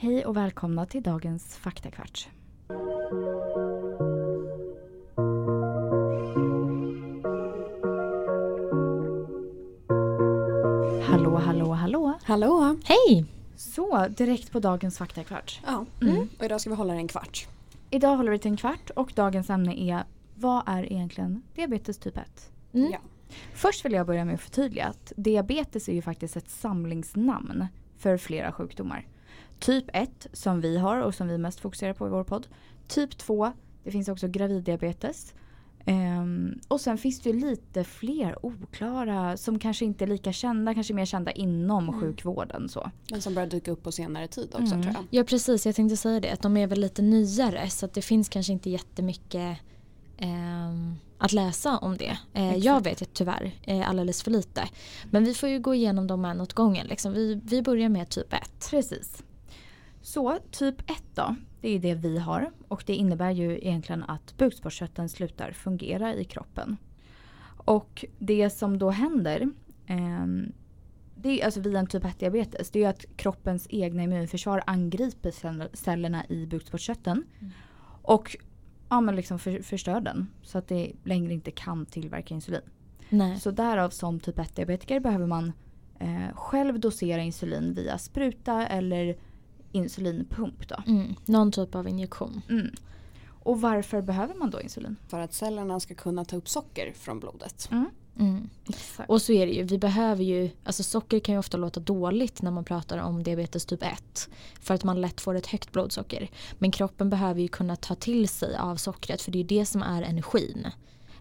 Hej och välkomna till dagens faktakvart. Hallå, hallå, hallå. Hallå! Hej! Så, direkt på dagens faktakvart. Ja, Mm. och idag ska vi hålla det en kvart. Idag håller vi till en kvart och dagens ämne är vad är egentligen diabetes typ 1? Mm. Ja. Först vill jag börja med att förtydliga att diabetes är ju faktiskt ett samlingsnamn för flera sjukdomar. Typ 1 som vi har och som vi mest fokuserar på i vår podd. Typ 2, det finns också graviddiabetes. Ehm, och sen finns det ju lite fler oklara som kanske inte är lika kända, kanske mer kända inom Mm. sjukvården. Så. Men som börjar dyka upp på senare tid också Mm. tror jag. Ja precis, jag tänkte säga det. Att de är väl lite nyare så att det finns kanske inte jättemycket ehm, att läsa om det. Eh, jag vet ju tyvärr eh, alldeles för lite. Men vi får ju gå igenom dem en åt gången. Liksom. Vi, vi börjar med typ 1. Precis. Så typ 1 då, det är det vi har och det innebär ju egentligen att bukspottkörteln slutar fungera i kroppen. Och det som då händer ehm, det är alltså vid en typ 1 diabetes, det är att kroppens egna immunförsvar angriper cell- cellerna i bukspottkörteln. Och ja, men liksom för, förstör den så att det längre inte kan tillverka insulin. Nej. Så därav som typ 1 diabetiker behöver man eh, själv dosera insulin via spruta eller insulinpump. Då. Mm, någon typ av injektion. Mm. Och varför behöver man då insulin? För att cellerna ska kunna ta upp socker från blodet. Mm. Exakt. Och så är det ju, vi behöver ju, alltså socker kan ju ofta låta dåligt när man pratar om diabetes typ 1. För att man lätt får ett högt blodsocker. Men kroppen behöver ju kunna ta till sig av sockret för det är det som är energin.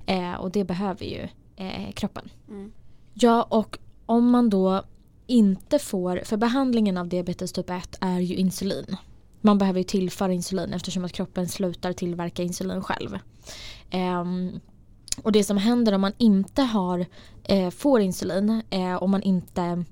Eh, och det behöver ju eh, kroppen. Mm. Ja och om man då inte får, för behandlingen av diabetes typ 1 är ju insulin. Man behöver ju tillföra insulin eftersom att kroppen slutar tillverka insulin själv. Um, och det som händer om man inte har, eh, får insulin eh, om man inte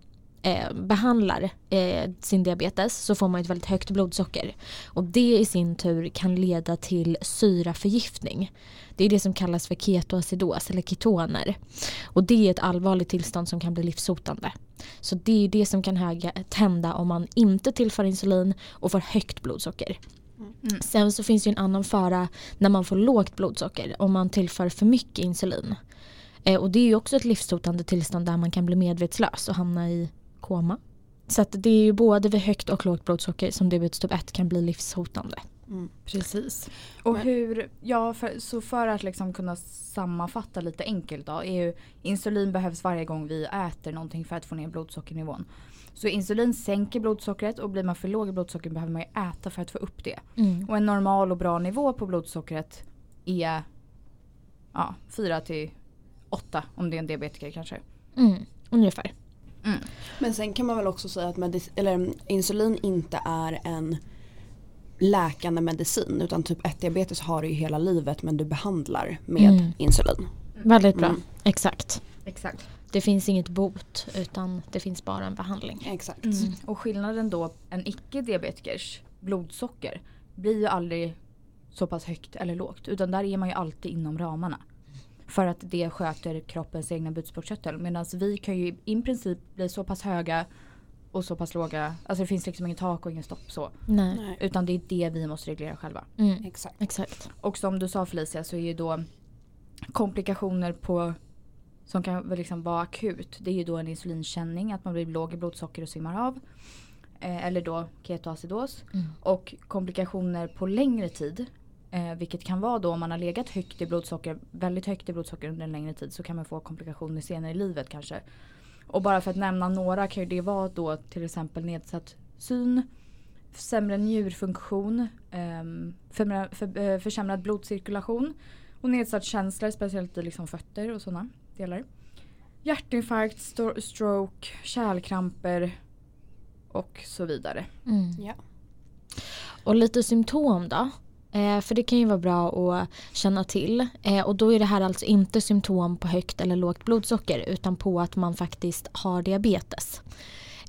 eh, behandlar eh, sin diabetes så får man ett väldigt högt blodsocker. Och det i sin tur kan leda till syraförgiftning. Det är det som kallas för ketoacidos eller ketoner. Och det är ett allvarligt tillstånd som kan bli livshotande. Så det är det som kan höga, hända om man inte tillför insulin och får högt blodsocker. Mm. Sen så finns det en annan fara när man får lågt blodsocker om man tillför för mycket insulin. Eh, och det är ju också ett livshotande tillstånd där man kan bli medvetslös och hamna i koma. Så det är ju både vid högt och lågt blodsocker som diabetes typ 1 kan bli livshotande. Mm. Precis. Och Men- hur, ja, för, så för att liksom kunna sammanfatta lite enkelt då, är ju insulin behövs varje gång vi äter någonting för att få ner blodsockernivån. Så insulin sänker blodsockret och blir man för låg i blodsocker behöver man ju äta för att få upp det. Mm. Och en normal och bra nivå på blodsockret är ja, 4 till 8 om det är en diabetiker kanske. Mm. Ungefär. Men sen kan man väl också säga att eller, mm, insulin inte är en läkande medicin utan typ 1 diabetes har du ju hela livet men du behandlar med Mm. insulin. Väldigt bra. Mm. Exakt. Exakt. Det finns inget bot utan det finns bara en behandling. Exakt. Mm. Och skillnaden då, en icke-diabetikers blodsocker blir ju aldrig så pass högt eller lågt. Utan där är man ju alltid inom ramarna. För att det sköter kroppens egna bukspottkörtel. Medan vi kan ju i princip bli så pass höga och så pass låga. Alltså det finns liksom inget tak och ingen stopp så. Nej. Utan det är det vi måste reglera själva. Mm. Exakt. Exakt. Och som du sa Felicia så är ju då komplikationer på som kan liksom vara akut. Det är ju då en insulinkänning, att man blir låg i blodsocker och svimmar av. Eh, eller då ketoacidos. Mm. Och komplikationer på längre tid. Eh, vilket kan vara då om man har legat högt i blodsocker, väldigt högt i blodsocker under en längre tid så kan man få komplikationer senare i livet kanske. Och bara för att nämna några kan ju det vara då till exempel nedsatt syn, sämre njurfunktion, ehm, för, eh, försämrad blodcirkulation och nedsatt känsla, speciellt i liksom fötter och sådana delar. Hjärtinfarkt, stroke, kärlkramper och så vidare. Mm. Ja. Och lite symptom då? Eh, för det kan ju vara bra att känna till. Eh, och då är det här alltså inte symptom på högt eller lågt blodsocker utan på att man faktiskt har diabetes.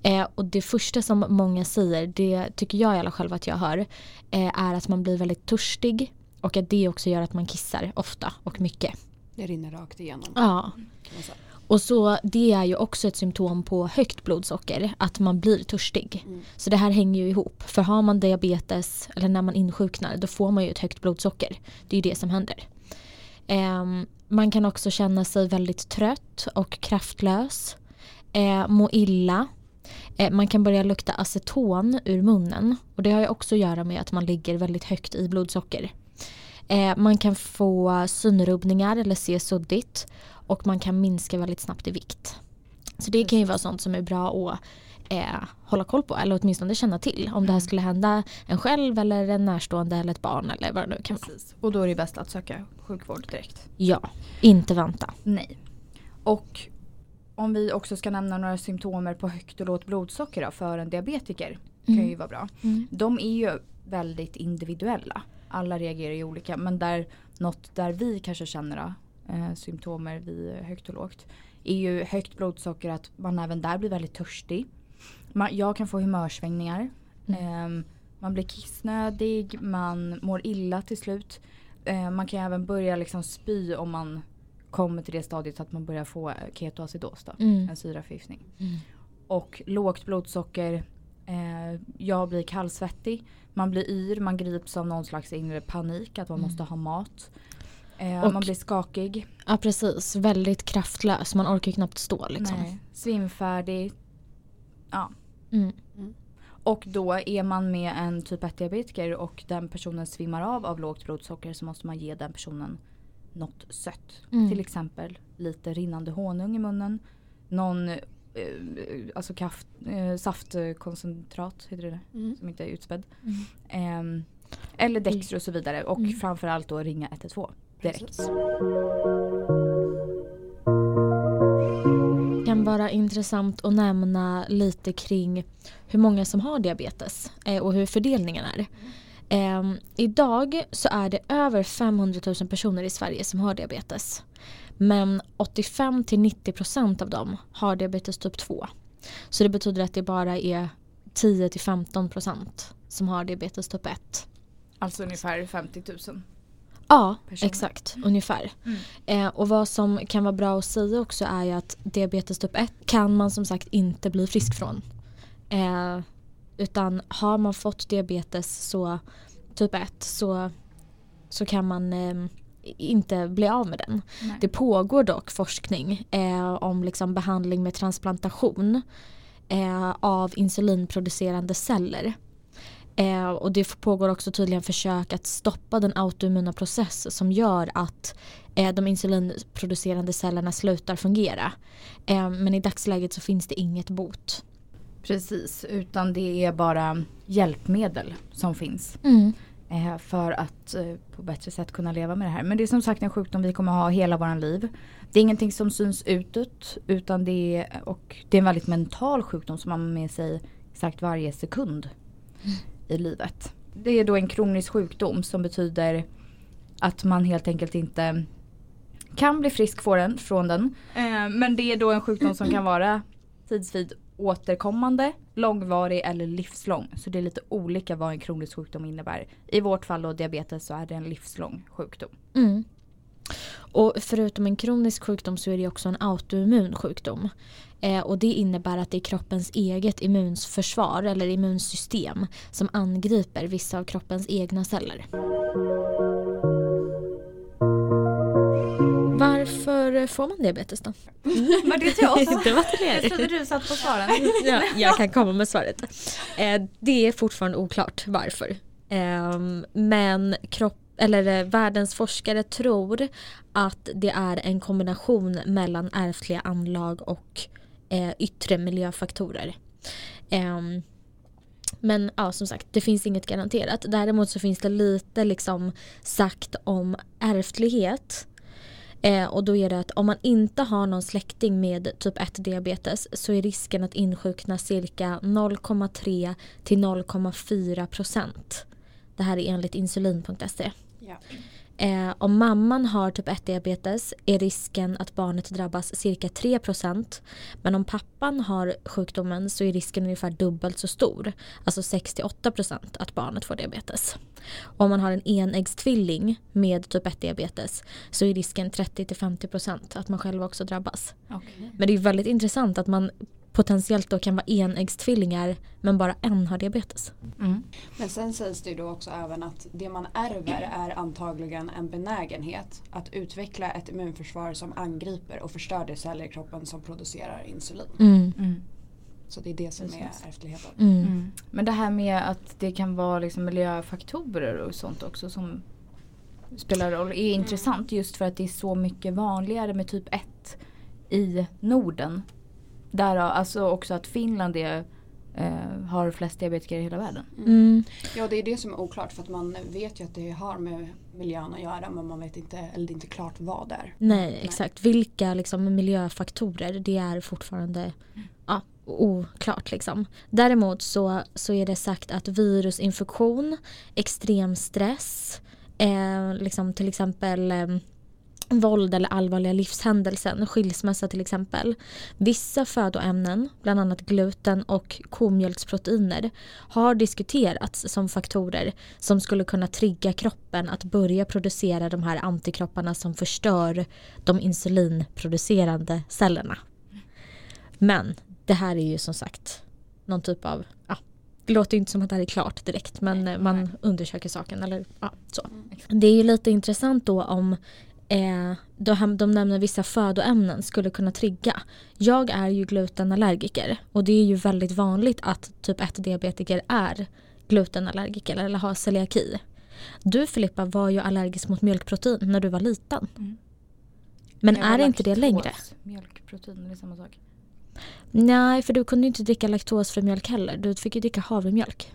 Eh, och det första som många säger, det tycker jag i alla fall att jag hör, är att man blir väldigt törstig och att det också gör att man kissar ofta och mycket. Det rinner rakt igenom. Ja, Kan man säga. Och så det är ju också ett symptom på högt blodsocker, att man blir törstig. Mm. Så det här hänger ju ihop. För har man diabetes eller när man insjuknar då får man ju ett högt blodsocker. Det är ju det som händer. Ehm, man kan också känna sig väldigt trött och kraftlös. Eh, må illa. Eh, man kan börja lukta aceton ur munnen. Och det har ju också att göra med att man ligger väldigt högt i blodsocker. Eh, man kan få synrubbningar eller se suddigt. Och man kan minska väldigt snabbt i vikt. Så det kan ju vara sånt som är bra att eh, hålla koll på eller åtminstone känna till om det här skulle hända en själv eller en närstående eller ett barn eller vad det nu kan vara. Precis. Och då är det bäst att söka sjukvård direkt. Ja, inte vänta. Nej. Och om vi också ska nämna några symptomer på högt och lågt blodsocker då, för en diabetiker. kan Mm. ju vara bra. Mm. De är ju väldigt individuella. Alla reagerar ju olika men där något där vi kanske känner eh, symptomer vid högt och lågt är ju högt blodsocker att man även där blir väldigt törstig. Man, jag kan få humörsvängningar. Ehm, man blir kissnödig, man mår illa till slut. Eh, man kan även börja liksom spy om man kommer till det stadiet att man börjar få ketoacidos då, Mm. en syraförgiftning. Mm. Och lågt blodsocker, eh, jag blir kallsvettig, man blir yr, man grips av någon slags inre panik att man Mm. måste ha mat. Eh, Och- man blir skakig, Ja precis, väldigt kraftlös. Man orkar ju knappt stå liksom. nej, svimfärdig. Ja. Mm. Och då är man med en typ 1 diabetiker och den personen svimmar av av lågt blodsocker så måste man ge den personen något sött. Mm. Till exempel lite rinnande honung i munnen. Någon alltså kaff, eh, saftkoncentrat, heter det det? Mm. Som inte är utspädd. Mm. Ehm, eller Dextro och så vidare. Och Mm. framförallt då ringa 112 direkt. Precis. Det kan vara intressant att nämna lite kring hur många som har diabetes eh, och hur fördelningen är. Eh, idag så är det över 500 000 personer i Sverige som har diabetes. Men 85-90% av dem har diabetes typ 2. Så det betyder att det bara är 10-15% som har diabetes typ 1. Alltså ungefär 50 000. Ja, Personer. exakt. Ungefär. Mm. Eh, och vad som kan vara bra att säga också är ju att diabetes typ 1 kan man som sagt inte bli frisk från. Eh, utan har man fått diabetes så typ 1 så, så kan man eh, inte bli av med den. Nej. Det pågår dock forskning eh, om liksom behandling med transplantation eh, av insulinproducerande celler. Eh, och det pågår också tydligen försök att stoppa den autoimmuna process som gör att eh, de insulinproducerande cellerna slutar fungera. Eh, men i dagsläget så finns det inget bot. Precis, utan det är bara hjälpmedel som finns. eh, Eh, för att eh, på bättre sätt kunna leva med det här. Men det är som sagt en sjukdom vi kommer ha hela våran liv. Det är ingenting som syns utåt utan det är, och det är en väldigt mental sjukdom som man har med sig exakt varje sekund i livet. Det är då en kronisk sjukdom som betyder att man helt enkelt inte kan bli frisk från den. Från den. Eh, men det är då en sjukdom som kan vara tidsvid återkommande, långvarig eller livslång. Så det är lite olika vad en kronisk sjukdom innebär. I vårt fall då diabetes så är det en livslång sjukdom. Mm. Och förutom en kronisk sjukdom så är det också en autoimmun sjukdom. Eh, och det innebär att det är kroppens eget immunförsvar eller immunsystem som angriper vissa av kroppens egna celler. Varför får man diabetes då? Var det till oss? det var till er. Jag trodde du satt på svaren. ja, jag kan komma med svaret. Eh, det är fortfarande oklart varför. Eh, men kropp, eller, eh, världens forskare tror att det är en kombination mellan ärftliga anlag och eh, yttre miljöfaktorer. Eh, men ja, som sagt, det finns inget garanterat. Däremot så finns det lite liksom sagt om ärftlighet. Eh, och då är det att om man inte har någon släkting med typ 1 diabetes så är risken att insjukna cirka 0,3 till 0,4 procent. Det här är enligt insulin.se. Ja. Eh, om mamman har typ 1 diabetes är risken att barnet drabbas cirka 3%. Men om pappan har sjukdomen så är risken ungefär dubbelt så stor. Alltså 6-8% att barnet får diabetes. Om man har en enäggstvilling med typ 1 diabetes så är risken 30-50% att man själv också drabbas. Okay. Men det är väldigt intressant att man potentiellt då kan vara enäggstvillingar men bara en har diabetes. Mm. Men sen sägs det ju då också även att det man ärver är antagligen en benägenhet att utveckla ett immunförsvar som angriper och förstör de celler i kroppen som producerar insulin. Mm. Mm. Så det är det som är ärftligheten. Mm. Mm. Men det här med att det kan vara liksom miljöfaktorer och sånt också som spelar roll är intressant just för att det är så mycket vanligare med typ 1 i Norden. Där alltså också att Finland är, eh, har flest diabetiker i hela världen. Mm. Ja det är det som är oklart för att man vet ju att det har med miljön att göra men man vet inte, eller det är inte klart vad det är. Nej, exakt. Vilka liksom, miljöfaktorer, det är fortfarande ja, oklart. Liksom. Däremot så, så är det sagt att virusinfektion, extrem stress, eh, liksom till exempel eh, våld eller allvarliga livshändelser, skilsmässa till exempel. Vissa födoämnen, bland annat gluten och komjölksproteiner, har diskuterats som faktorer som skulle kunna trigga kroppen att börja producera de här antikropparna som förstör de insulinproducerande cellerna. Men det här är ju som sagt någon typ av, ja, det låter inte som att det här är klart direkt men man undersöker saken eller ja, så. Det är ju lite intressant då om eh, de, de nämner vissa födoämnen skulle kunna trigga. Jag är ju glutenallergiker och det är ju väldigt vanligt att typ 1-diabetiker är glutenallergiker eller har celiaki. Du Filippa var ju allergisk mot mjölkprotein när du var liten. Mm. Men Jag är inte det längre? Mjölkprotein, det är samma sak. Nej, för du kunde inte dricka laktosfri mjölk heller. Du fick ju dricka havremjölk.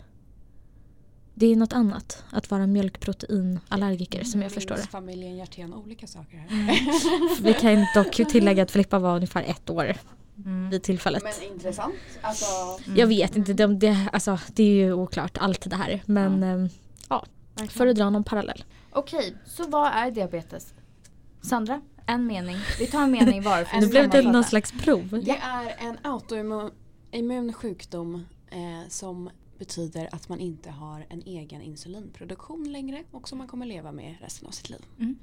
Det är något annat att vara mjölkproteinallergiker som jag förstår det. familjen Hjertén olika saker här. Vi kan dock tillägga att Filippa var ungefär ett år Mm. vid tillfället. Men intressant. Alltså, Jag vet inte, det, det, alltså, det är ju oklart allt det här. Men ehm, ja, för att dra någon parallell. Okej, så vad är diabetes? Sandra, en mening. Vi tar en mening var. Nu blev det någon slags prov. det är en autoimmun immun sjukdom eh, som betyder att man inte har en egen insulinproduktion längre och som man kommer leva med resten av sitt liv. Mm.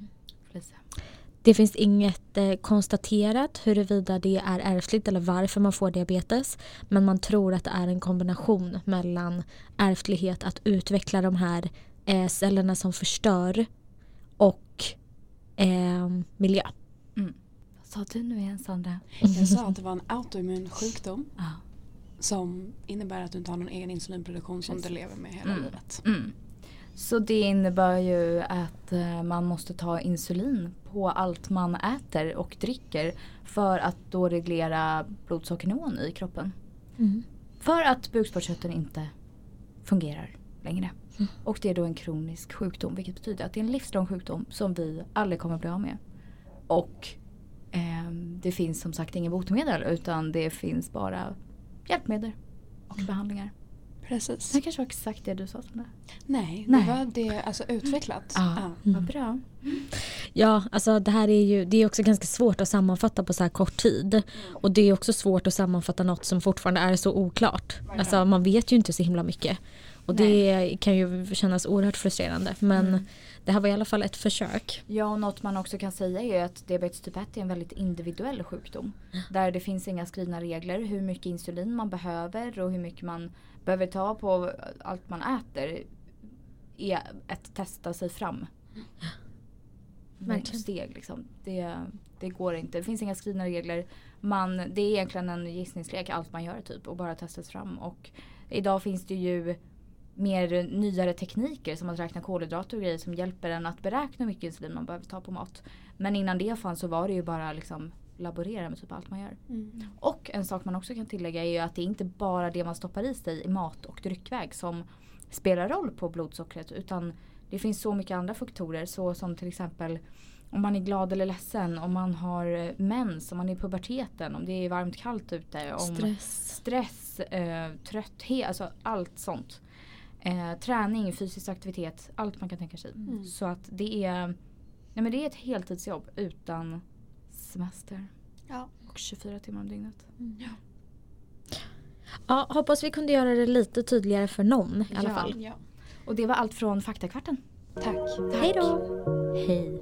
Det finns inget eh, konstaterat huruvida det är ärftligt eller varför man får diabetes. Men man tror att det är en kombination mellan ärftlighet, att utveckla de här eh, cellerna som förstör och eh, miljö. Vad sa du nu igen Sandra? Jag sa att det var en autoimmun sjukdom Ja. Som innebär att du inte har någon egen insulinproduktion som du lever med hela Mm. livet. Mm. Så det innebär ju att eh, man måste ta insulin på allt man äter och dricker för att då reglera blodsockernivån i kroppen. Mm. För att bukspottkörteln inte fungerar längre. Och det är då en kronisk sjukdom vilket betyder att det är en livslång sjukdom som vi aldrig kommer bli av med. Och ehm, det finns som sagt ingen botemedel utan det finns bara hjälpmedel och behandlingar. Precis. Det kanske var exakt det du sa Sandra. Nej, Nej. det var det alltså utvecklat. Ja, Ja. vad bra. Ja, alltså det här är ju det är också ganska svårt att sammanfatta på så här kort tid. Och det är också svårt att sammanfatta något som fortfarande är så oklart. Alltså man vet ju inte så himla mycket. Och det kan ju kännas oerhört frustrerande. Men det här var i alla fall ett försök. Ja och något man också kan säga är att diabetes typ 1 är en väldigt individuell sjukdom. Där det finns inga skrivna regler hur mycket insulin man behöver och hur mycket man behöver ta på allt man äter. Är att testa sig fram. Verkligen. Steg liksom. Det, det går inte. Det finns inga skrivna regler. Man, det är egentligen en gissningslek allt man gör typ och bara testas fram. Och idag finns det ju mer nyare tekniker som att räkna kolhydrater och grejer som hjälper en att beräkna hur mycket insulin man behöver ta på mat. Men innan det fanns så var det ju bara liksom laborera med typ allt man gör. Mm. Och en sak man också kan tillägga är ju att det är inte bara det man stoppar i sig i mat och dryckväg som spelar roll på blodsockret utan det finns så mycket andra faktorer så som till exempel om man är glad eller ledsen, om man har eh, mens, om man är i puberteten, om det är varmt kallt ute. Om Stress. stress, eh, trötthet, alltså allt sånt. Eh, träning, fysisk aktivitet, allt man kan tänka sig. Mm. Så att det är Nej men det är ett heltidsjobb utan semester. Ja. Och 24 timmar om dygnet. Ja, hoppas vi kunde göra det lite tydligare för någon i alla Ja. fall. ja. Och det var allt från Faktakvarten. Tack. Hej då! Hej!